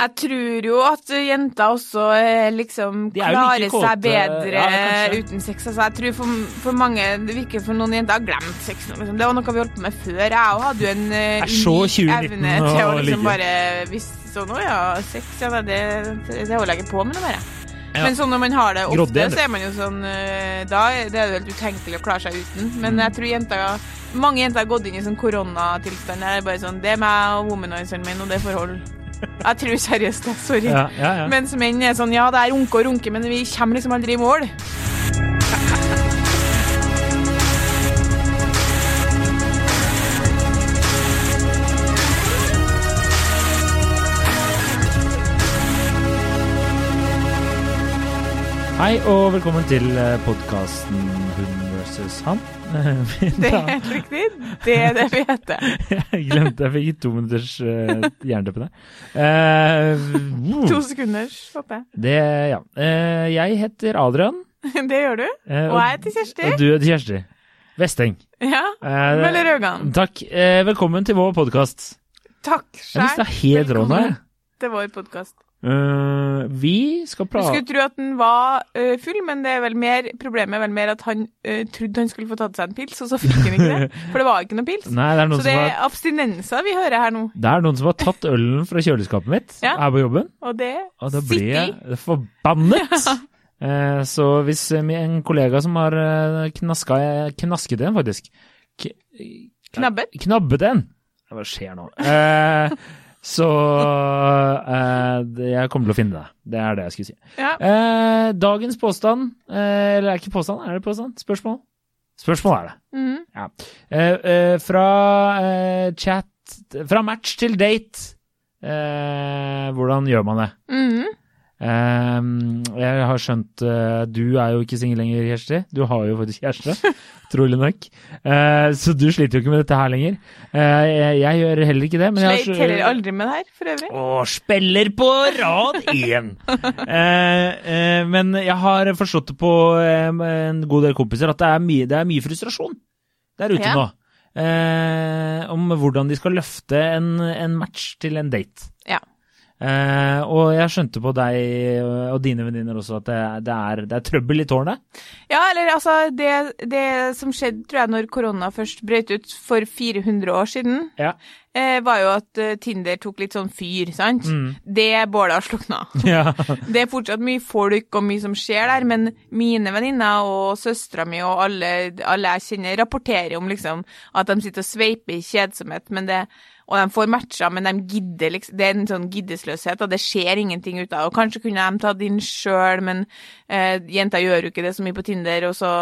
Jeg tror jo at jenter også eh, liksom De er like klarer seg bedre Ja, uten sex. Altså, jeg tror for, for mange Det virker for noen jenter har glemt sex. Liksom. Det var noe vi holdt på med før. Jeg òg hadde jo en eh, unik evne til å liksom bare Hvis sånn Å ja, sex, ja, det, det holder jeg ikke på med noe mer. Ja. Men sånn når man har det ofte, Grådig, så er man jo sånn eh, Da det er jo helt utenkelig å klare seg uten. Men Mm. jeg tror jenter mange jenter har gått inn i sånn koronatilstand. Det er bare sånn Det er meg og womanizeren min, og det er forhold. Jeg tror seriøst det. Sorry. Ja, ja, ja. Mens menn er sånn Ja, det er runke og runke, men vi kommer liksom aldri i mål. Hei og velkommen til podkasten Hun versus han. Det er helt riktig. Det er det vi heter. Jeg glemte jeg fikk to minutters uh, jernteppe der. Uh. To sekunders, håper jeg. det, ja. Uh, jeg heter Adrian. Det gjør du. Uh, Og jeg heter Kjersti. Og du heter Kjersti. Vesteng. Ja. Eh, Møller Haugan. Takk. Eh, velkommen til vår podkast. Takk Jeg sjæl er helt rå nå. jeg. til vår podkast. Eh, vi skal prate Du skulle tro at den var uh, full, men det er vel mer, problemet er vel mer at han uh, trodde han skulle få tatt seg en pils, og så fikk han ikke det. For det var ikke noe pils. Nei, det Så det er har, abstinenser vi hører her nå. det er noen som har tatt ølen fra kjøleskapet mitt Ja. her på jobben. Og det Og sitter i. jeg forbannet! Eh, så hvis en kollega som har knaska, knasket en, faktisk K Knabbet. Knabbet en! Hva skjer nå? Så eh, jeg kommer til å finne det. Det er det jeg skulle si. Ja. Eh, dagens påstand eh, Eller er det ikke påstand? Er det påstand? Spørsmål? Spørsmål er det. Ja Eh, eh, fra eh, chat Fra match til date. Eh, hvordan gjør man det? Mhm. Eh, jeg har skjønt eh, Du er jo ikke singel lenger, Kjersti. Du har jo faktisk kjæreste, trolig nok. Eh, så du sliter jo ikke med dette her lenger. Eh, jeg, jeg gjør heller ikke det. Men jeg har Sleit heller aldri med det her, for øvrig. Å, spiller på rad én! men jeg har forstått det på en god del kompiser at det er mye, det er mye frustrasjon der ute Ja. nå. Eh, om hvordan de skal løfte en, en match til en date. Ja. Eh, og jeg skjønte på deg og dine venninner også at det, det, er, det er trøbbel i tårnet. Ja, eller altså, det, det som skjedde, tror jeg, når korona først brøt ut for 400 år siden, Ja. Eh, var jo at eh, Tinder tok litt sånn fyr, sant? Mm. Det bålet har slukna. ja. Det er fortsatt mye folk og mye som skjer der, men mine venninner og søstera mi og alle, alle jeg kjenner, rapporterer om liksom at de sitter og sveiper i kjedsomhet, men det og de får matcher, men de gidder liksom Det er en sånn giddesløshet, og det skjer ingenting ut av det. Og kanskje kunne de tatt inn sjøl, men eh, jenter gjør jo ikke det så mye på Tinder, og så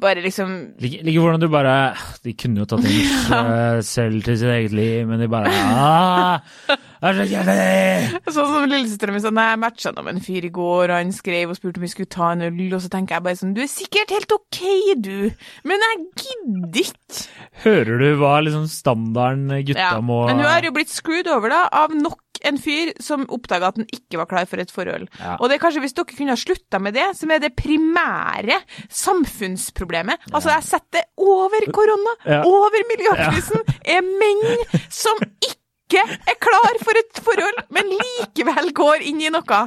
bare liksom Liker like hvordan du bare De kunne jo tatt inn selv til sitt eget liv, men de bare ah, er så kjedelig. Sånn som lillesøstera mi sa, jeg matcha med en fyr i går, og han skrev og spurte om vi skulle ta en øl, og så tenker jeg bare sånn, du er sikkert helt ok, du, men jeg gidder ikke. Hører du hva liksom standarden gutta Ja. må Men hun har jo blitt screwed over da, av nok en fyr som oppdaga at han ikke var klar for et forhold. Ja. Og det er kanskje hvis dere kunne ha slutta med det, som er det primære samfunnsproblemet. Altså, jeg setter over korona, Ja. over miljøkrisen, er menn som ikke er klar for et forhold, men likevel går inn i noe.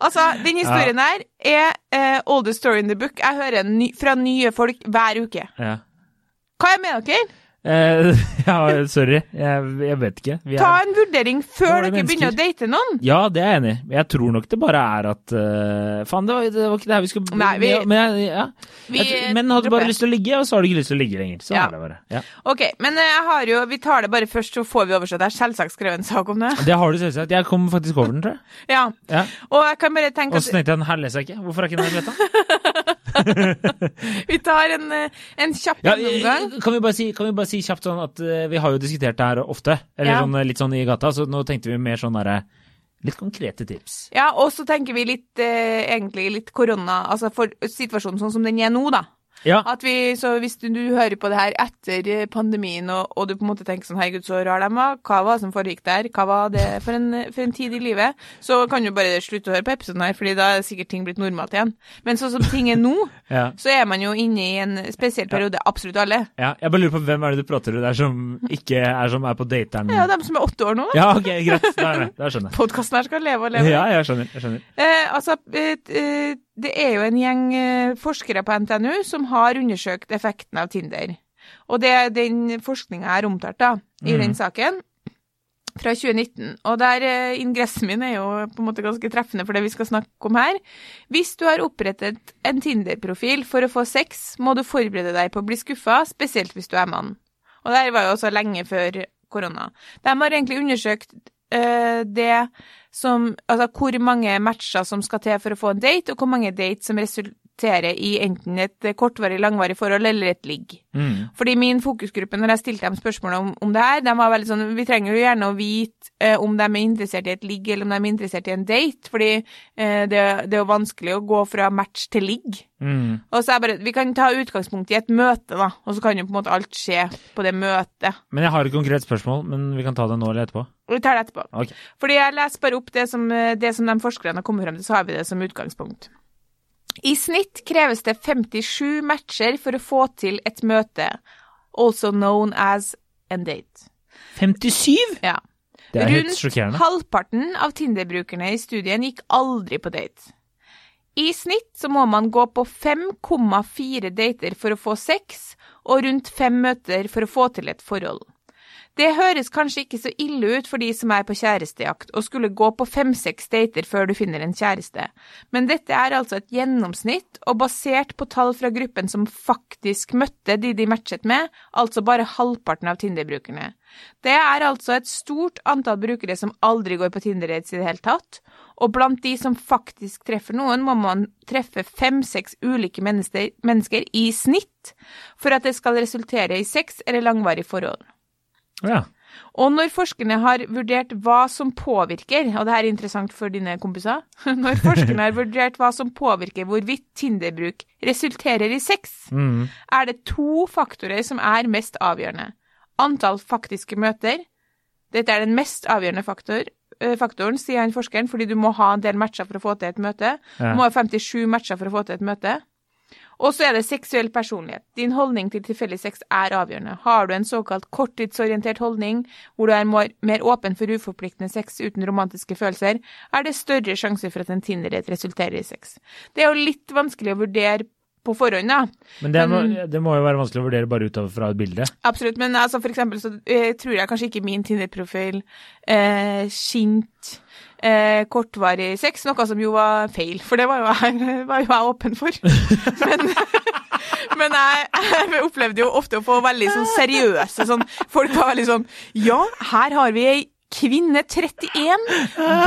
Altså, den historien her er uh, oldest story in the book. Jeg hører ny, fra nye folk hver uke. ja. Hva er med dere? Eh, ja, sorry. Jeg, jeg vet ikke. Vi Ta en vurdering før dere begynner å date noen. ja, det er jeg enig i. Jeg tror nok det bare er at uh, Faen, det var, det var ikke det her vi skulle Nei, vi- men, ja. Vi, jeg, men hadde du bare lyst til å ligge, og så har du ikke lyst til å ligge lenger. Så Ja. er det bare. Ja. Ok, men eh, jeg har jo, vi tar det bare først, så får vi oversett. Jeg har selvsagt skrevet en sak om det. Det har du selvsagt. Jeg kom faktisk over den, tror jeg. Ja, Ja. Og jeg kan bare tenke Og så tenkte jeg den her leser jeg ikke. Hvorfor er ikke den her letta? vi tar en, eh, en kjapp Ja, gjennomgang. kan, si, kan vi bare si kjapt sånn at eh, vi har jo diskutert det her ofte, eller Ja. sånn, eh, litt sånn i gata, så nå tenkte vi mer sånn derre Litt konkrete tips. Ja, og så tenker vi litt, eh, egentlig litt korona, altså for situasjonen sånn som den er nå, da. Ja. At vi, så hvis du, du hører på det her etter pandemien, og, og du på en måte tenker sånn herregud, så rar de var, hva var det som foregikk der, hva var det for en, for en tid i livet, så kan du bare slutte å høre på episoden her, fordi da er sikkert ting blitt normalt igjen. Men sånn som ting er nå, Ja. så er man jo inne i en spesiell periode, absolutt alle. ja. Jeg bare lurer på hvem er det du prater til der som ikke er som er på dateren? Ja, dem som er åtte år nå. Ja, ok, greit. Da, er da skjønner jeg. Podkasten her skal leve og leve. Ja, jeg skjønner. Jeg skjønner. Eh, altså, eh, det er jo en gjeng eh, forskere på NTNU som har undersøkt effekten av Tinder. Og det er den forskninga er omtalt da, i mm. den saken. Fra 2019. Og der eh, ingressen min er jo på en måte ganske treffende for det vi skal snakke om her. Hvis du har opprettet en Tinder-profil for å få sex, må du forberede deg på å bli skuffa, spesielt hvis du er mann. Og det her var jo også lenge før korona. De har egentlig undersøkt det som Altså hvor mange matcher som skal til for å få en date, og hvor mange dates som resulterer i enten et kortvarig, langvarig forhold eller et ligg. Mm. Fordi min fokusgruppe, når jeg stilte dem spørsmål om, om det her, de var veldig sånn Vi trenger jo gjerne å vite eh, om de er interessert i et ligg, eller om de er interessert i en date, fordi eh, det, det er jo vanskelig å gå fra match til ligg. Mm. Og så er bare, Vi kan ta utgangspunkt i et møte, da, og så kan jo på en måte alt skje på det møtet. Men jeg har et konkret spørsmål, men vi kan ta det nå eller etterpå. Vi tar det etterpå. Okay. Fordi jeg leser bare opp det som, eh, det som de forskerne har kommet frem til, så har vi det som utgangspunkt. I snitt kreves det 57 matcher for å få til et møte, also known as en date. 57? Ja. Det er Rundt sjokkerende. halvparten av Tinder-brukerne i studien gikk aldri på date. I snitt så må man gå på 5,4 dater for å få sex, og rundt fem møter for å få til et forhold. Det høres kanskje ikke så ille ut for de som er på kjærestejakt og skulle gå på fem-seks dater før du finner en kjæreste, men dette er altså et gjennomsnitt, og basert på tall fra gruppen som faktisk møtte de de matchet med, altså bare halvparten av Tinder-brukerne. Det er altså et stort antall brukere som aldri går på Tinder-dates i det hele tatt, og blant de som faktisk treffer noen, må man treffe fem-seks ulike mennesker, i snitt for at det skal resultere i sex eller langvarig forhold. Ja. Og når forskerne har vurdert hva som påvirker, og det her er interessant for dine kompiser Når forskerne har vurdert hva som påvirker hvorvidt Tinder-bruk resulterer i sex, Mm. er det to faktorer som er mest avgjørende. Antall faktiske møter. Dette er den mest avgjørende faktor, eh, faktoren, sier han forskeren, fordi du må ha en del matcher for å få til et møte. Du må ha 57 matcher for å få til et møte. Og så er det seksuell personlighet. Din holdning til tilfeldig sex er avgjørende. Har du en såkalt korttidsorientert holdning, hvor du er mer, åpen for uforpliktende sex uten romantiske følelser, er det større sjanse for at en Tinder-date resulterer i sex. Det er jo litt vanskelig å vurdere på forhånd, da. Men det Men- det må jo være vanskelig å vurdere bare ut fra et bilde. Absolutt, men altså for eksempel så eh, tror jeg kanskje ikke min Tinder-profil eh, skint eh, kortvarig sex, noe som jo var feil, for det var jo jeg, var jo jeg åpen for. Men, men jeg, jeg opplevde jo ofte å få veldig sånn seriøse sånn Folk var veldig sånn Ja, her har vi ei kvinne 31,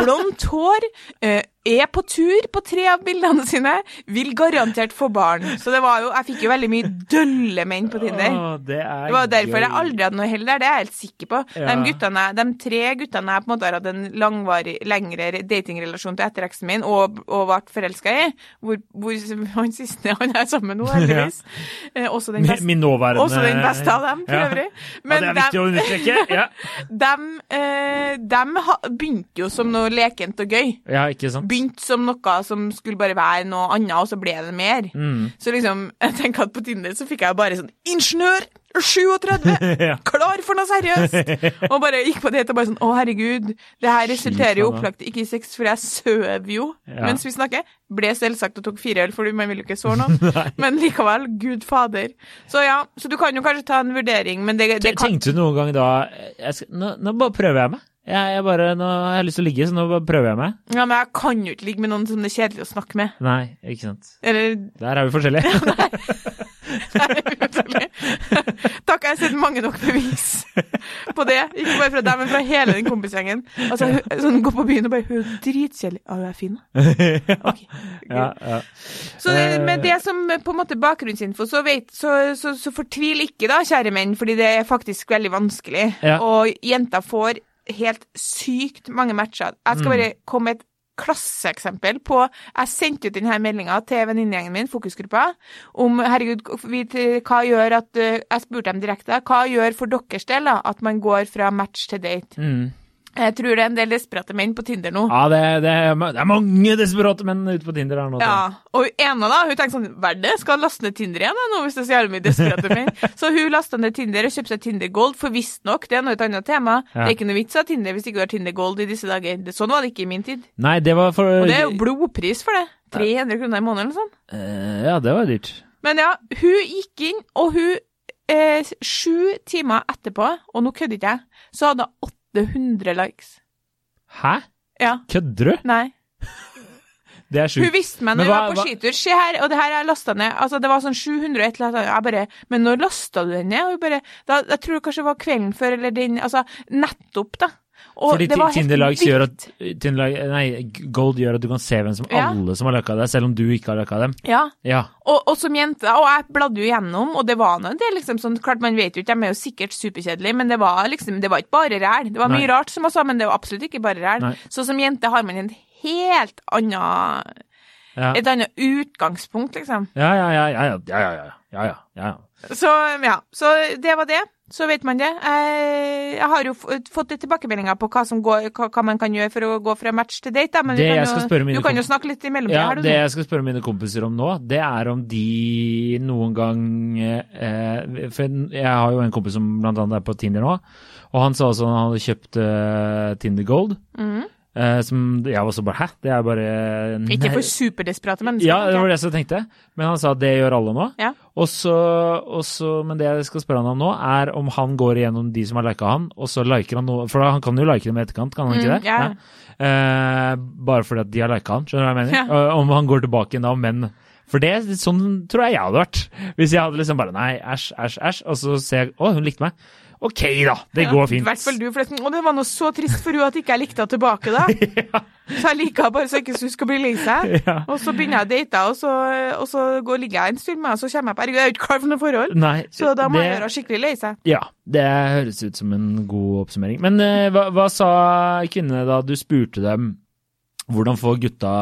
blondt hår, eh, er på tur på tre av bildene sine, vil garantert få barn. Så det var jo Jeg fikk jo veldig mye dølle menn på Tinder. Åh, det er Det var derfor jeg aldri hadde noe hell der, det er jeg helt sikker på. Ja. De, guttene, de tre guttene jeg på en måte har hatt en langvarig, lengre datingrelasjon til etter eksen min, og, og ble forelska i, hvor, hvor han siste han er sammen med nå, heldigvis. Eh, også den Min, beste. min nåværende Også den beste av dem, for Ja. øvrig. ja, det er viktig å understreke. Ja. de, eh, de begynte jo som noe lekent og gøy. ja, ikke sant? Begynte som noe som skulle bare være noe annet, og så ble det mer. Mm. Så liksom, jeg tenker at på Tinder så fikk jeg bare sånn Ingeniør! 37! Ja. Klar for noe seriøst! Og bare gikk på det og bare sånn Å, herregud, det her resulterer jo opplagt ikke i sex, for jeg søv jo Ja. mens vi snakker. Ble selvsagt og tok fire øl, for man vil jo ikke såre noen. Men likevel, gud fader. Så ja, så du kan jo kanskje ta en vurdering, men det, det kan Tenkte du noen gang da skal, nå, nå bare prøver jeg meg. Jeg, jeg bare, nå har jeg lyst til å ligge, så nå prøver jeg meg. Ja, men jeg kan jo ikke ligge med noen som det er kjedelig å snakke med. Nei, ikke sant. Eller Der er vi forskjellige. Takk, jeg har sett mange nok bevis på det. Ikke bare fra deg, men fra hele den kompisgjengen. Altså, hun- sånn, Gå på byen og bare Hun er dritkjedelig. Ja, hun er fin. da. Ok. ja, ja. Så med det som på en måte bakgrunnsinfo, så, vet, så, så, så fortvil ikke da, kjære menn, fordi det er faktisk veldig vanskelig. Ja. Og jenter får helt sykt mange matcher. Jeg skal Mm. bare komme med et klasseeksempel på Jeg sendte ut denne meldinga til venninnegjengen min, fokusgruppa, om herregud, hva gjør at eh, Jeg spurte dem direkte. Hva gjør for deres del da, at man går fra match til date? Mm. Jeg tror det er en del desperate menn på Tinder nå. Ja, det, det, det er mange desperate menn ute på Tinder her nå. Ja, og ena da, hun tenkte sånn, verdt det, skal jeg laste ned Tinder igjen da, nå hvis det er så jævlig mye desperate menn. Så hun lastet ned Tinder og kjøpte seg Tinder Gold, for visstnok, det er noe et annet tema. Det er ikke noe vits av Tinder hvis ikke du har Tinder Gold i disse dager. Det, sånn var det ikke i min tid. Nei, det var for Og det er jo blodpris for det. 300 kroner i måneden eller sånn. Eh, Ja, det var dyrt. Men ja, hun gikk inn, og hun, eh, sju timer etterpå, og nå kødder ikke jeg, så hadde hun 800 likes. Hæ? Ja, Kødder du? nei. Det er Hun visste meg når vi var på hva- skitur. Se her, og det her jeg lasta ned. Altså, det var sånn 700 et eller annet. Jeg bare Men når lasta du den ned? Og hun bare da, Jeg tror kanskje det var kvelden før, eller den Altså, nettopp, da. Og Fordi det var Tinder Likes vilt. gjør at Tinder, nei, Gold gjør at du kan se hvem som Ja. alle som har lika deg, selv om du ikke har lika dem. Ja. Ja. Og, og som jente, og jeg bladde jo gjennom, og det var noe, det er liksom sånn, klart man vet jo ikke, de er jo sikkert superkjedelige, men det var liksom, det var ikke bare ræl. Det var Nei. mye rart som var sa, men det var absolutt ikke bare ræl. Så som jente har man en helt annen, Ja. et annet utgangspunkt, liksom. Ja, ja, ja, ja, ja, ja, ja, ja, ja, ja, ja. Så ja, så det var det. Så vet man det. Jeg, har jo fått litt tilbakemeldinger på hva, som går, hva, man kan gjøre for å gå fra match til date. Men Det kan jo, du kan jo snakke litt i mellomtida Ja, det nå. jeg skal spørre mine kompiser om nå, det er om de noen gang eh, For jeg har jo en kompis som blant annet er på Tinder nå, og han sa også at han hadde kjøpt eh, Tinder Gold. Mhm. Eh, som jeg også bare Hæ? Det er bare Ikke for superdesperate mennesker. Ja, det var det jeg tenkte. Men han sa at det gjør alle nå. Ja. Og så, og så, men det jeg skal spørre han om nå, er om han går igjennom de som har lika han, og så liker han noe For han kan jo like dem i etterkant, kan han ikke Mm, det? ja. Eh, bare fordi at de har lika han, skjønner du hva jeg mener? Ja. Om han går tilbake igjen da, men For det, sånn tror jeg jeg hadde vært. Hvis jeg hadde liksom bare Nei, æsj, æsj, æsj. Og så ser jeg Å, hun likte meg. Ok, da. Det Ja, går I fint. hvert fall du, forresten. Og det var noe så trist for henne at ikke jeg likte henne tilbake da. Så jeg liker henne bare så ikke hun skal bli lei seg. Ja. Og så begynner jeg å date og så, og så går, ligger jeg en stund med henne, og så kommer jeg på Herregud, jeg er jo ikke klar for noe forhold. Nei, Så da må det- jeg gjøre henne skikkelig lei seg. Ja, det høres ut som en god oppsummering. Men eh, hva, hva sa kvinnene da du spurte dem hvordan få gutta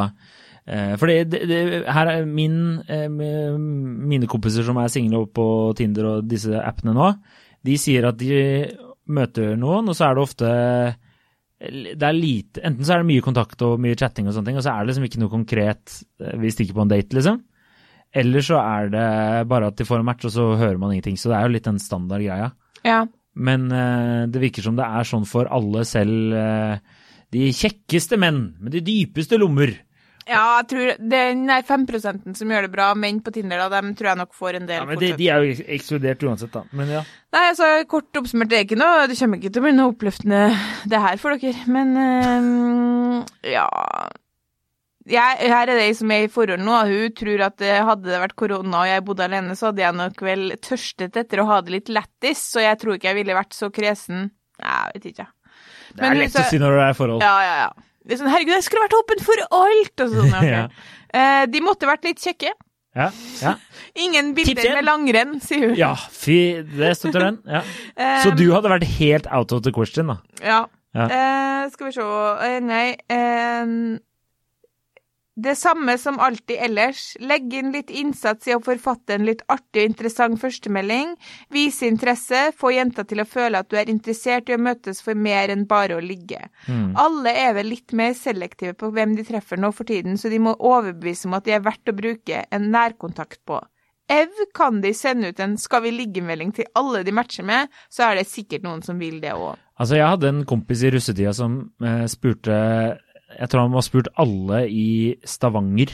eh, For det, det, det, her er min, eh, mine kompiser som er single på Tinder og disse appene nå, de sier at de møter noen, og så er det ofte det er lite, Enten så er det mye kontakt og mye chatting, og sånne ting, og så er det liksom ikke noe konkret eh, vi stikker på en date, liksom. Eller så er det bare at de får en match, og så hører man ingenting. Så det er jo litt den standard greia. Ja. Men uh, det virker som det er sånn for alle, selv Uh, de kjekkeste menn med de dypeste lommer. Ja, jeg tror den der 5 som gjør det bra, menn på Tinder, da, dem tror jeg nok får en del Ja, men de, de er jo ekskludert uansett, da. Men ja. Nei, altså, kort oppsummert, det er ikke noe Det kommer ikke til å bli noe oppløftende, det her, for dere. Men um, ja jeg, Her er det ei som er i forhold nå. Hun tror at hadde det vært korona og jeg bodde alene, så hadde jeg nok vel tørstet etter å ha det litt lættis, så jeg tror ikke jeg ville vært så kresen. Nei, jeg vet ikke. Det er lett å si når det er i forhold. Ja, ja, ja. Sånn, herregud, jeg skulle vært åpen for alt! Og sånn, Okay. Ja. Eh, de måtte vært litt kjekke. Ja, ja. Ingen bilder med langrenn, sier hun. ja fy, det støtter den. Ja. Så du hadde vært helt out of the question, da? Ja. Ja. Uh, skal vi se uh, Nei. Eh, det samme som alltid ellers. Legg inn litt innsats i å forfatte en litt artig og interessant førstemelding. Vise interesse. Få jenta til å føle at du er interessert i å møtes for mer enn bare å ligge. Mm. Alle er vel litt mer selektive på hvem de treffer nå for tiden, så de må overbevise om at de er verdt å bruke en nærkontakt på. Ev kan de sende ut en 'skal vi ligge'-melding til alle de matcher med, så er det sikkert noen som vil det òg. Altså, jeg hadde en kompis i russetida som eh, spurte Jeg tror han har spurt alle i Stavanger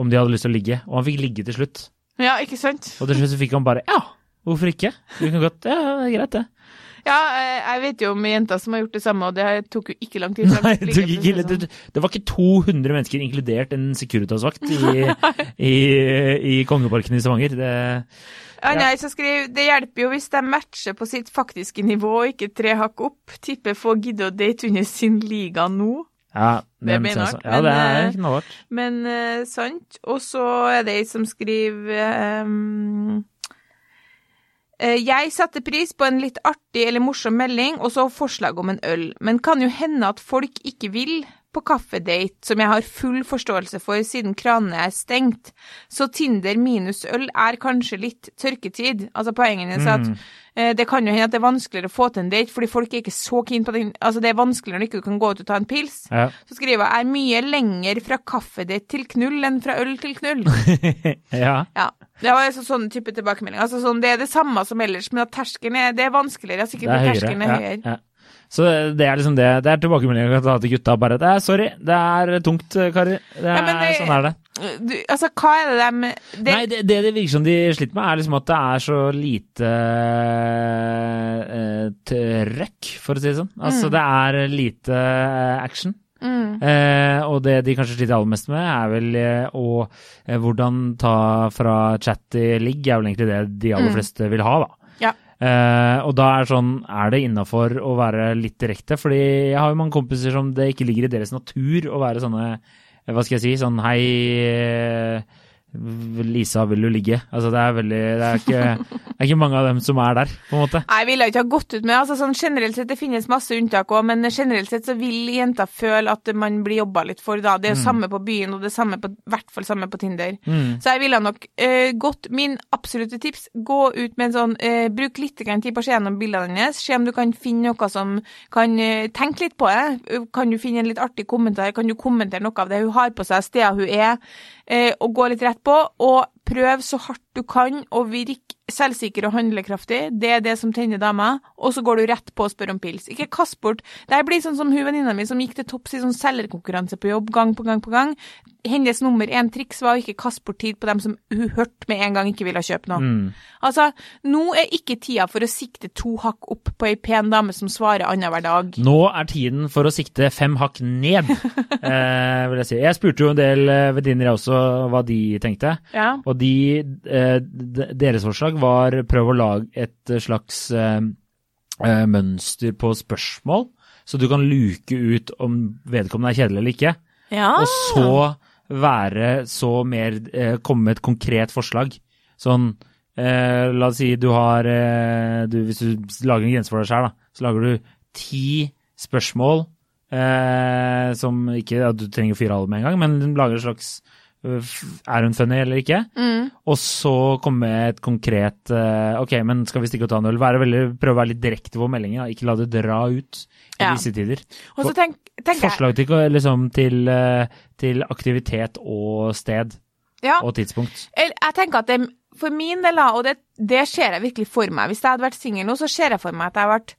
om de hadde lyst til å ligge, og han fikk ligge til slutt. Ja, ikke sant? Og til slutt så fikk han bare Ja, hvorfor ikke? Vi kan godt Ja, det er greit, det. Ja, eh, jeg vet jo om jenter som har gjort det samme, og det tok jo ikke lang tid. Nei, det, ikke, for det, det var ikke 200 mennesker, inkludert en Securitas-vakt, i, i, i Kongeparken i Stavanger. Det, Ja, nei, så skriv, Det hjelper jo hvis de matcher på sitt faktiske nivå og ikke tre hakk opp. Tipper få gidde å date under sin liga nå. Ja, Det det blir nok, Ja, det er eh, knallhardt. Men eh, sant. Og så er det ei som skriver eh, Jeg setter pris på en litt artig eller morsom melding, og så forslag om en øl. Men kan jo hende at folk ikke vil. På kaffedate, som jeg har full forståelse for siden kranene er stengt, så Tinder minus øl er kanskje litt tørketid. Altså poenget er at eh, det kan jo hende at det er vanskeligere å få til en date, fordi folk er ikke så keen på den Altså det er vanskeligere når du ikke kan gå ut og ta en pils. Ja. Så skriver jeg er mye lenger fra kaffedate til knull enn fra øl til knull. ja. Ja. Det var altså sånn type tilbakemelding. Altså sånn, det er det samme som ellers, men at terskelen er, det er vanskeligere. Det Sikkert er fordi høyere. terskelen er Ja, ja. Så det er liksom det. Det er tilbakemeldingen jeg kan ta til gutta. Bare det er sorry, det er tungt, karer. Det er, Ja, det- Sånn er det. Du, altså, hva er det de det, Nei, det, det det virker som de sliter med, er liksom at det er så lite uh, trøkk, for å si det sånn. Altså, Mm. det er lite action. action. Eh, og det de kanskje sliter aller mest med, er vel eh, å eh, hvordan ta fra chat til ligg, er vel egentlig det de aller fleste vil ha, da. Ja. Eh, og da er sånn, er det innafor å være litt direkte? Fordi jeg har jo mange kompiser som det ikke ligger i deres natur å være sånne, eh, hva skal jeg si, sånn hei eh, Lisa, vil du ligge? Altså det er veldig Det er ikke, det er ikke mange av dem som er der, på en måte. Nei, ville ikke ha gått ut med altså sånn Generelt sett, det finnes masse unntak òg, men generelt sett så vil jenta føle at man blir jobba litt for, da. Det er jo samme på byen, og det er samme på, i hvert fall samme på Tinder. Så jeg ville nok uh, gått Min absolutte tips, gå ut med en sånn uh, Bruk litt tid på å se gjennom bildene hennes. Se om du kan finne noe som kan uh, Tenk litt på det. Kan du finne en litt artig kommentar? Kan du kommentere noe av det hun har på seg, steder hun er, eh, og gå litt rett på? Og prøv så hardt du kan å virke selvsikker og handlekraftig. Det er det som tenner damer. Og så går du rett på og spør om pils. Ikke kast bort. Det blir sånn som hun venninna mi som gikk til topps i sånn selgerkonkurranse på jobb gang på gang på gang. Hennes nummer én triks var å ikke kaste bort tid på dem som hun hørte med en gang ikke ville kjøpe noe. Altså, nå er ikke tida for å sikte to hakk opp på ei pen dame som svarer annenhver dag. Nå er tiden for å sikte fem hakk ned, eh, vil jeg si. Jeg spurte jo en del eh, venninner jeg også hva de tenkte. Ja. Og de, eh, deres forslag var prøv å lage et slags eh, eh, mønster på spørsmål, så du kan luke ut om vedkommende er kjedelig eller ikke. Ja. Og så være så mer Komme med et konkret forslag. Sånn La oss si du har du, Hvis du lager en grense for deg sjøl, så lager du ti spørsmål eh, som ikke at Du trenger å fyre alle med en gang, men lager et slags Er hun funny eller ikke? Og så komme med et konkret eh, OK, men skal vi stikke og ta en øl? Prøve å være litt direkte på meldingen, da. ikke la det dra ut i Ja. disse tider. Og så tenk, jeg Forslag til, liksom, til, eh, til aktivitet og sted ja. og tidspunkt. Eller, Jeg tenker at det, for min del, og det, det ser jeg virkelig for meg Hvis jeg hadde vært singel nå, så ser jeg for meg at jeg hadde vært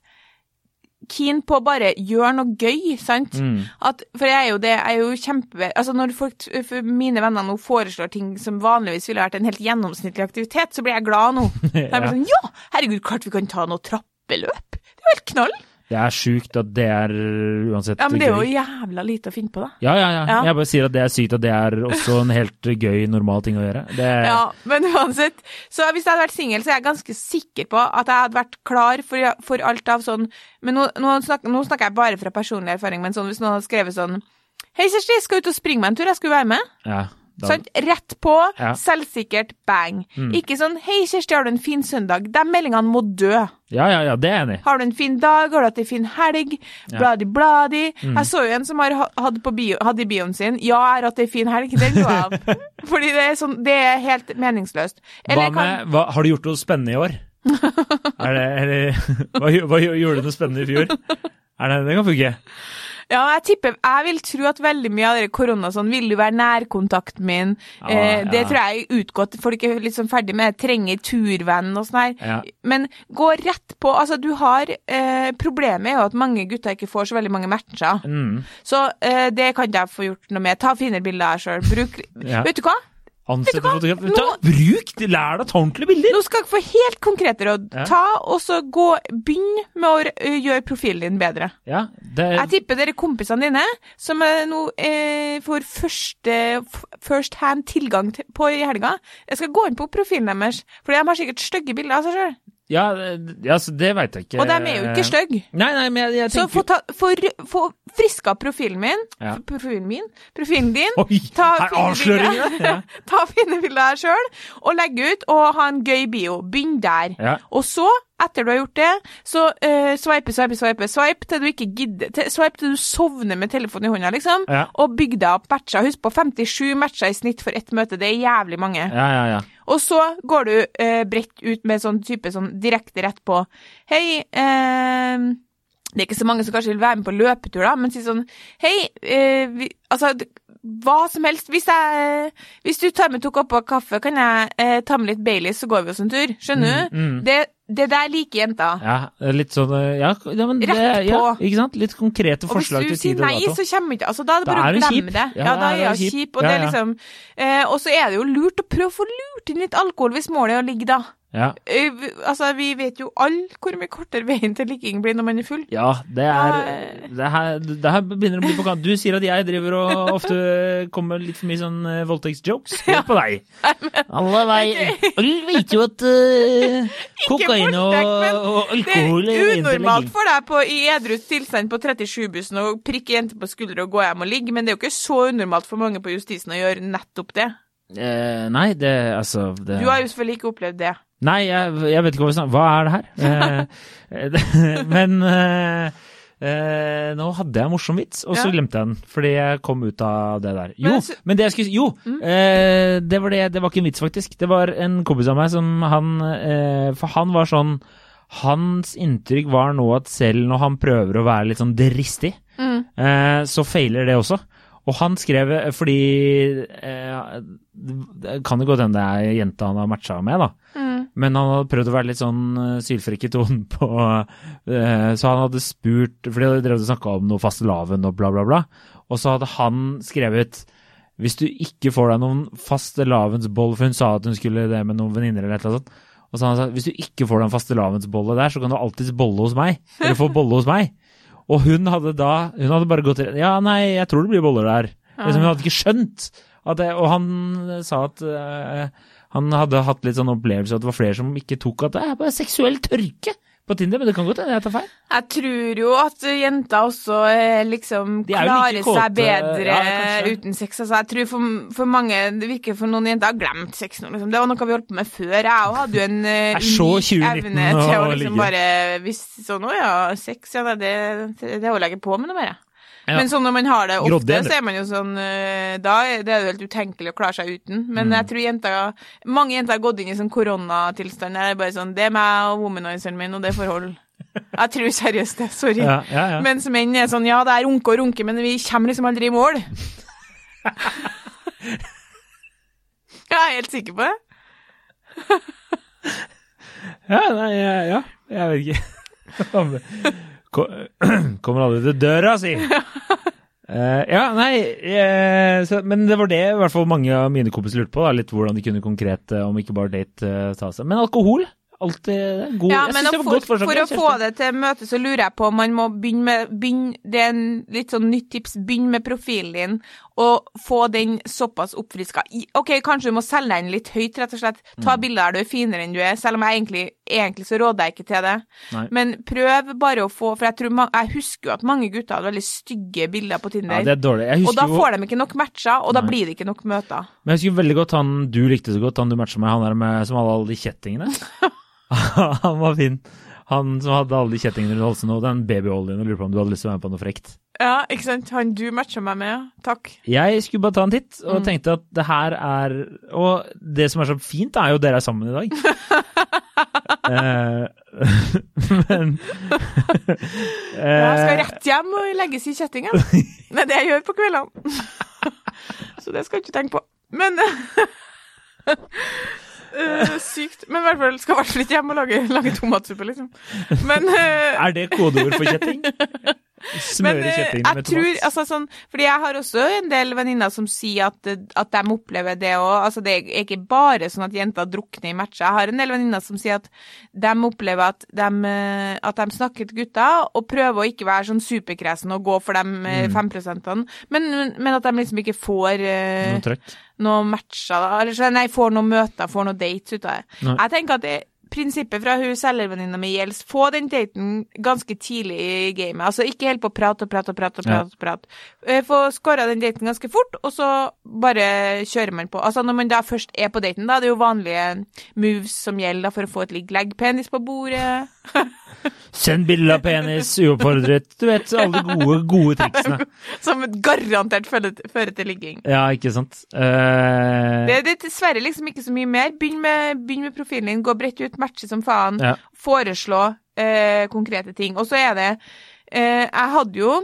keen på å bare gjøre noe gøy, sant? Mm. At, for jeg er jo det, jeg er jo kjempe... Altså når folk, mine venner nå foreslår ting som vanligvis ville vært en helt gjennomsnittlig aktivitet, så blir jeg glad nå. Er jeg blir sånn, ja, herregud, klart vi kan ta noe trappeløp. Det er jo helt knall. Det er sjukt at det er uansett gøy. Ja, men det er jo gøy. jævla lite å finne på, da. Ja, ja, ja, Ja. Jeg bare sier at det er sykt at det er også en helt gøy, normal ting å gjøre. Det, Ja, men uansett. Så hvis jeg hadde vært singel, så er jeg ganske sikker på at jeg hadde vært klar for, for alt av sånn Men nå, nå, snakker, nå snakker jeg bare fra personlig erfaring, men sånn, hvis noen hadde skrevet sånn Hei, Kjersti, skal ut og springe meg en tur, jeg skulle være med. ja, Sant? Rett på, Ja. selvsikkert, bang. Ikke sånn Hei, Kjersti, har du en fin søndag? De meldingene må dø. ja, ja, ja, det er enig. Har du en fin dag? Har du hatt en fin helg? Bladi-bladi. Jeg så jo en som har ha- hadde, på bio, hadde i bioen sin Ja, jeg har hatt ei en fin helg. Den lo jeg av. Fordi det er, sånn, det er helt meningsløst. Hva Eller kan- med, hva, har du gjort noe spennende i år? er det, er det, hva, hva gjorde du noe spennende i fjor? Er det, det kan funke. Ja, jeg tipper Jeg vil tro at veldig mye av det korona sånn Vil du være nærkontakten min? Ja, eh, det ja. tror jeg er utgått. Folk er sånn ferdig med det. Trenger turvenn og sånn her. Ja. Men gå rett på. Altså, du har eh, Problemet er jo at mange gutter ikke får så veldig mange matcher. Mm. Så eh, det kan jeg få gjort noe med. Ta finere bilder av deg sjøl. Bruk Ja. Vet du hva? Ansette fotograf. Nå- bruk! Lær deg å ta ordentlige bilder! Nå skal jeg få helt konkrete råd. Ja. Ta og så gå Begynn med å eh, gjøre profilen din bedre. Ja, det, Jeg tipper dere kompisene dine som nå eh, får første first hand tilgang til, på i helga, jeg skal gå inn på profilen deres, for de har sikkert stygge bilder av seg sjøl. Ja, det- ja, så det veit jeg ikke. Og de er jo ikke stygge. Nei, nei, men jeg, jeg Så få, ta, for, r- få friska profilen min, Ja. profilen min, profilen din, Oi, ta her avsløringer! Ja. ta fine bilder her sjøl, og legge ut, og ha en gøy bio. Begynn der. Ja. Og så, etter du har gjort det, så uh, swipe, swipe, swipe, swipe til du ikke gidder til, Swipe til du sovner med telefonen i hånda, liksom. Og bygg deg opp matcher. Husk på 57 matcher i snitt for ett møte. Det er jævlig mange. ja, ja, ja. Og så går du eh, bredt ut med sånn type sånn direkte rett på Hei, eh, det er ikke så mange som kanskje vil være med på løpetur, da, men si sånn Hei, eh, vi, altså hva som helst. Hvis, jeg, hvis du tar med to kopper kaffe, kan jeg eh, ta med litt Baileys, så går vi oss en tur. Skjønner du? Mm, mm. Det, det der liker jenta. Ja, litt sånn eh, Ja, ja men det, Rett på. Ja, ikke sant? Litt konkrete forslag til tid Og hvis du sier nei, så kommer ikke Altså, da er det bare å glemme det. Ja, da er hun kjip. liksom eh, Og så er det jo lurt å prøve å få lurt inn litt alkohol hvis målet er å ligge, da. Ja. Eh, altså, vi vet jo alle hvor mye kortere veien til ligging blir når man er full. Ja, det er Ja. det her, det her begynner å bli på kant. Du sier at jeg driver og ofte kommer litt for mye sånn uh, voldtektsjokes. Hør på deg. Alle vei, alle vet jo at uh, kokain og, og alkohol er unormalt for deg på, i edru tilstand på 37-bussen å prikke jenter på skuldra og gå hjem og ligge, men det er jo ikke så unormalt for mange på justisen å gjøre nettopp det. Eh, nei, det altså det, Du har jo selvfølgelig ikke opplevd det. Nei, jeg, jeg vet ikke hva vi snakker Hva er det her? Eh, men eh, eh, nå hadde jeg en morsom vits, og så Ja. glemte jeg den. Fordi jeg kom ut av det der. Jo, Men men, det jeg skulle Jo! Eh, det var det. Det var ikke en vits, faktisk. Det var en kompis av meg som han eh, For han var sånn Hans inntrykk var nå at selv når han prøver å være litt sånn dristig, Mm. eh, så feiler det også. Og han skrev fordi eh, Det kan jo godt hende det er jenta han har matcha med, da. Mm. Men han hadde prøvd å være litt sånn uh, sylfrekk i tonen på eh, Så han hadde spurt For de drevet og snakka om noe fastelavn og bla, bla, bla. Og så hadde han skrevet Hvis du ikke får deg noen fastelavnsbolle For hun sa at hun skulle det med noen venninner eller annet sånt. Og så hadde han sagt hvis du ikke får deg en fastelavnsbolle der, så kan du alltids bolle hos meg. Eller få bolle hos meg. Og hun hadde da Hun hadde bare gått Ja, nei, jeg tror det blir boller der. Liksom, hun hadde ikke skjønt. Det, og han sa at eh, han hadde hatt litt sånn opplevelse at det var flere som ikke tok at det er bare seksuell tørke på Tinder, men det kan godt hende jeg tar feil. Jeg tror jo at jenter også eh, liksom er klarer like seg bedre ja, uten sex. Altså, jeg tror for, for mange, det virker for noen jenter har glemt sex nå. Liksom. Det var noe vi holdt på med før. Jeg òg hadde jo en så 2019 evne til å liksom ligge. bare Hvis sånn, å ja, sex, ja, det, det, det holder jeg ikke på med noe mer. jeg. Ja. Men sånn når man har det ofte, Grodde, så er man jo sånn eh, Da er det helt utenkelig å klare seg uten. Men Mm. jeg tror jenter Mange jenter har gått inn i sånn koronatilstand. der Det er bare sånn Det er meg og womanizeren min, og det er forhold. Jeg tror seriøst det. Sorry. Ja, ja, ja. Mens menn er sånn Ja, det er runke og runke, men vi kommer liksom aldri i mål. Jeg er helt sikker på det. ja, nei, ja, ja, jeg vet ikke. Ko- Kommer aldri til døra, si! Uh, ja, nei uh, så, Men det var det i hvert fall mange av mine kompiser lurte på. Da, litt hvordan de kunne konkret, uh, om ikke bare date, ta seg Men alkohol? Alltid god. Ja, jeg men synes det var få- godt forslag. for å få det til møtet, så lurer jeg på om man må begynne med begynne, Det er en litt sånn nytt tips. Begynn med profilen din, og få den såpass oppfriska. OK, kanskje du må selge deg inn litt høyt, rett og slett. Ta Mm. bilder der du er finere enn du er, selv om jeg egentlig, egentlig så råder jeg ikke til det. Nei. Men prøv bare å få For jeg, tror, jeg husker jo at mange gutter hadde veldig stygge bilder på Tinder. Ja, det er dårlig. Og da får jo de ikke nok matcher, og da Nei. blir det ikke nok møter. Men jeg husker veldig godt han du likte så godt, han du matcha med, han der med, som hadde alle de kjettingene. han var fin. Han som hadde alle de kjettingene rundt halsen og den babyoljen og lurer på om du hadde lyst til å være med på noe frekt. Ja, ikke sant? Han du matcha meg med. Takk. Jeg skulle bare ta en titt, og Mm. tenkte at det her er Og det som er så fint, er jo at dere er sammen i dag. eh, men Jeg skal eh, rett hjem og legges i kjettingen. Det er det jeg gjør på kveldene. Så det skal du ikke tenke på. Men eh, Sykt. Men i hvert fall skal i hvert fall ikke hjem og lage, lage tomatsuppe, liksom. Men uh... Er det kodeord for kjetting? Smøre eh, med tror, altså sånn, fordi jeg har også en del venninner som sier at, at de opplever det òg. Altså, det er ikke bare sånn at jenter drukner i matcher. Jeg har en del venninner som sier at de opplever at de, eh, at de snakker til gutter og prøver å ikke være sånn superkresen og gå for de fem Mm. 5 men, men at de liksom ikke får eh, Noe trøkk? matcher, da. Eller så, nei, får noen møter, får noen dates ut av det. Jeg tenker at det, prinsippet fra hun selgervenninna mi gjelder. Få den daten ganske tidlig i gamet. Altså ikke helt på å prate og prate og prate. og Ja. prate, og prate. Eh, Få scora den daten ganske fort, og så bare kjører man på. Altså Når man da først er på daten, da, det er jo vanlige moves som gjelder da, for å få et ligg. Legg penis på bordet. Send bilde av penis uoppfordret. Du vet, alle de gode, gode triksene. Som garantert fører til ligging. Ja, ikke sant. Uh... Det, det er dessverre liksom ikke så mye mer. Begynn med, begynn med profilen din, gå bredt ut, matche som faen. Ja. Foreslå uh, konkrete ting. Og så er det uh, Jeg hadde jo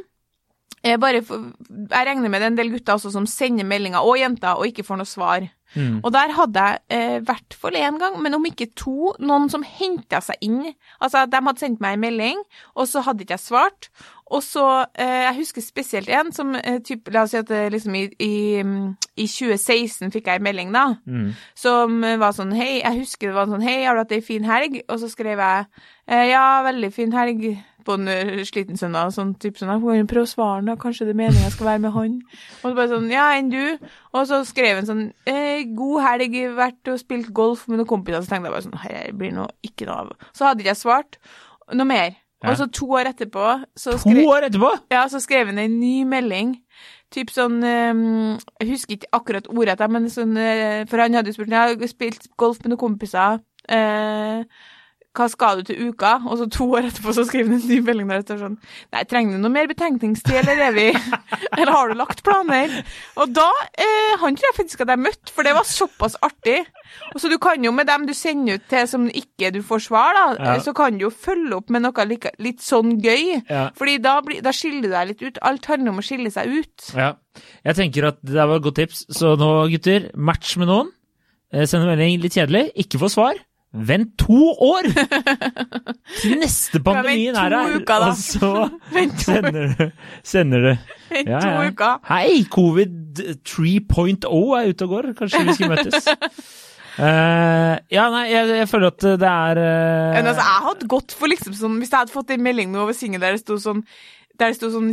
bare Jeg regner med det er en del gutter også som sender meldinger, og jenter, og ikke får noe svar. mm. Og der hadde jeg eh, i hvert fall én gang, men om ikke to, noen som henta seg inn. Altså, de hadde sendt meg en melding, og så hadde ikke jeg svart. Og så, eh, Jeg husker spesielt en som eh, typ, La oss si at liksom i, i, i 2016 fikk jeg en melding, da. Mm. Som var sånn Hei, jeg husker det var sånn Hei, har du hatt ei fin helg? Og så skrev jeg eh, Ja, veldig fin helg på en eh, sliten søndag. Sånn typ sånn «Jeg må Prøv å svare, nå, Kanskje det er meningen jeg skal være med han. Og så bare sånn Ja, enn du? Og så skrev han sånn eh, God helg, vært og spilt golf med noen kompiser. Så tenkte jeg bare sånn Her blir noe ikke noe av. Så hadde ikke jeg svart noe mer. Ja. Og så to år etterpå så To skrev, år etterpå! ja, så skrev han en ny melding. Typ sånn ehm, Jeg husker ikke akkurat ordrett, men sånn eh, For han hadde jo spurt Jeg har spilt golf med noen kompiser. Eh, hva skal du til uka? Og så to år etterpå så skriver han en ny melding der det står sånn Nei, trenger du noe mer betenkningstid, eller er vi Eller har du lagt planer? Og da eh, Han tror jeg faktisk at jeg møtte, for det var såpass artig. Og så du kan jo med dem du sender ut til som ikke du får svar, da, Ja. eh, så kan du jo følge opp med noe like, litt sånn gøy. Ja. Fordi da, blir- da skiller du deg litt ut. Alt handler om å skille seg ut. Ja. Jeg tenker at det var et godt tips. Så nå, gutter, match med noen. Eh, Send en melding litt kjedelig. Ikke få svar. Vent to år til neste pandemien er to her, og så sender du, sender du. Vent Ja, to ja. uker. Hei, covid 3.0 er ute og går. Kanskje vi skulle møtes? Uh, ja, nei, jeg, jeg føler at det er uh... Men altså, jeg hadde gått for liksom sånn Hvis jeg hadde fått en melding nå over singel der det sto sånn der det sto sånn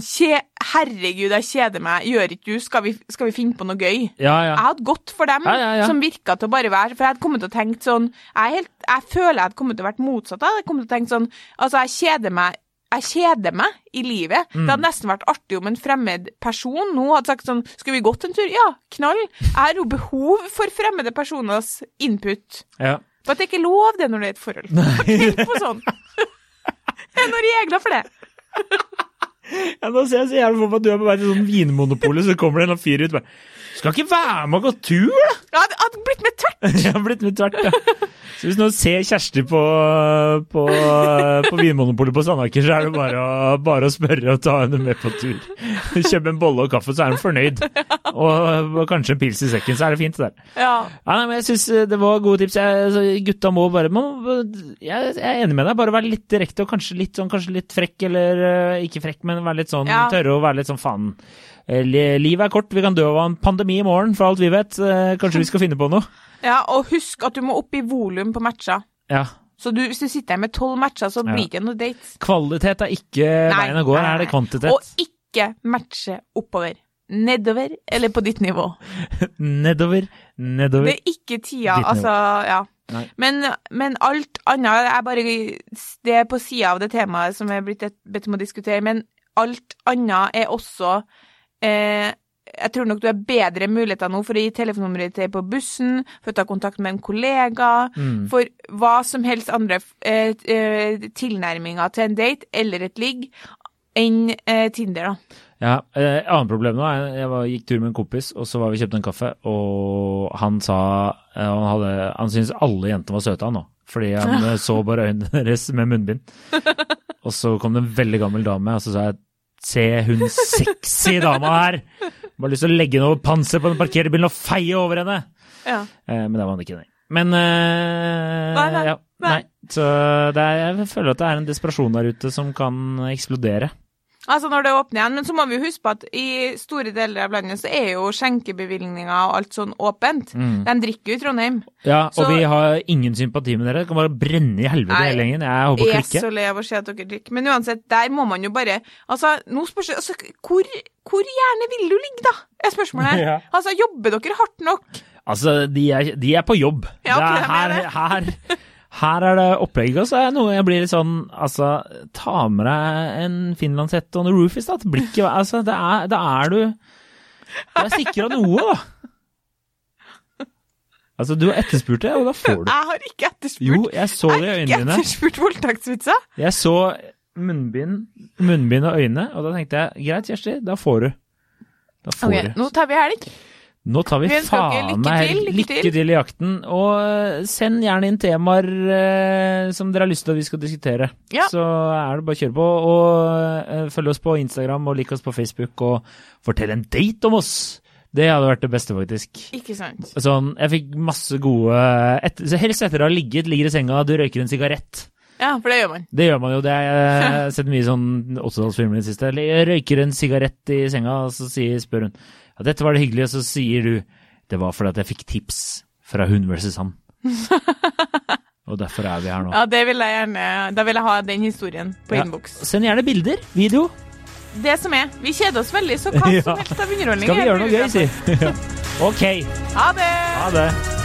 Herregud, jeg kjeder meg. Gjør ikke du? Skal vi, skal vi finne på noe gøy? Ja, ja. Jeg hadde gått for dem som virka til å bare være For jeg hadde kommet til å tenke sånn Jeg, helt, jeg føler jeg hadde kommet til å vært motsatt. Jeg hadde kommet til å tenke sånn Altså, jeg kjeder meg jeg kjeder meg i livet. Mm. Det hadde nesten vært artig om en fremmed person nå hadde sagt sånn Skal vi gått en tur? Ja, knall. Jeg har jo behov for fremmede personers input. ja. For det er ikke lov det når det er et forhold. Tenk på sånn. Det er noen regler for det. Ja, Nå ser jeg så jævlig for meg at du er på vei til sånn Vinmonopolet, så kommer det en fyr ut bare Skal ikke være med og gå tur, da? Jeg hadde, hadde blitt med tvert. Har blitt med tvert, ja. Så hvis noen ser Kjersti på, på, på Vinmonopolet på Sandaker, så er det bare å, bare å spørre og ta henne med på tur. Kjøpe en bolle og kaffe, så er hun fornøyd. Og, og kanskje en pils i sekken, så er det fint det der. Ja. Ja, nei, men jeg syns det var gode tips. Jeg, altså, gutta må bare må, jeg, jeg er enig med deg. Bare være litt direkte og kanskje litt, sånn, kanskje litt frekk, eller øh, ikke frekk, men være litt sånn Ja. tørre og være litt sånn faen. Livet er kort, vi kan dø av en pandemi i morgen, for alt vi vet. Eh, Kanskje vi skal finne på noe? ja, og husk at du må opp i volum på matcher. Ja. Så du, hvis du sitter her med tolv matcher, så blir det ikke noe date. Kvalitet er ikke Nei, veien å gå, her er det kvantitet. Og ikke matche oppover. Nedover eller på ditt nivå. Nedover, nedover. Det er ikke tida, altså, ja. Men, men alt annet er bare Det er på sida av det temaet som jeg er blitt bedt om å diskutere, men alt annet er også eh, Jeg tror nok du har bedre muligheter nå for å gi telefonnummeret ditt på bussen, for å ta kontakt med en kollega, Mm. for hva som helst andre eh, eh, tilnærminger til en date eller et ligg enn eh, Tinder, da. Ja, eh, annet problem nå er jeg var, gikk tur med en kompis, og så var vi kjøpte en kaffe, og han sa eh, Han, hadde, han syntes alle jentene var søte, han nå. Fordi han eh, så bare øynene deres med munnbind. Og så kom det en veldig gammel dame, og så sa jeg Se hun sexy dama her! Bare lyst til å legge noe panser på den parkerbilen og feie over henne! Ja. Eh, men det var han ikke, nei. Men eh, Nei, nei, ja, nei. Så det er, jeg føler at det er en desperasjon der ute som kan eksplodere. Altså når det åpner igjen. Men så må vi jo huske på at i store deler av landet så er jo skjenkebevilgninger og alt sånn åpent. De drikker jo i Trondheim. Ja, og vi har ingen sympati med dere. Det kan bare brenne i helvete hele gjengen. Jeg håper å Jeg er så lei av å se at dere drikker. Men uansett, der må man jo bare Altså, nå spørs det altså, hvor, hvor gjerne vil du ligge, da? Er spørsmålet. Ja. Altså, jobber dere hardt nok? Altså, de er, de er på jobb. Ja, det er her, her, Her er det opplegg, og så er noe jeg blir litt sånn Altså, ta med deg en finlandshette og noe roofies, da. Blikket Altså, det er, det er du Du er sikra noe, da. Altså, du har etterspurt det, og da får du. Jeg har ikke etterspurt Jo, jeg så det i øynene. Jeg har ikke etterspurt voldtektsvitsa. Jeg så munnbind, munnbind og øyne, og da tenkte jeg greit, Kjersti, da får du. Da får Ok, du. nå tar vi helg. Nå tar vi faen meg lykke lykke til i jakten. Og eh, send gjerne inn temaer eh, som dere har lyst til at vi skal diskutere. Ja. Så er det bare å kjøre på. Og eh, følg oss på Instagram og lik oss på Facebook, og fortell en date om oss! Det hadde vært det beste, faktisk. Ikke sant. Sånn, jeg fikk masse gode et, så Helst etter å ha ligget, ligger i senga, du røyker en sigarett. Ja, for det gjør man. Det gjør man jo. det er, Jeg har sett mye sånn 80-tallsfilmer i det siste. Jeg røyker en sigarett i senga, og så sier, spør hun ja, dette var det hyggelig, og så sier du det var fordi at jeg fikk tips fra hun versus han. og derfor er vi her nå. Ja, det vil jeg gjerne Da vil jeg ha den historien på Ja. innboks. Send gjerne bilder, video. Det som er. Vi kjeder oss veldig, så hva Ja. som helst av underholdning. Skal vi gjøre noe gøy, si. ok, Ha det! ha det.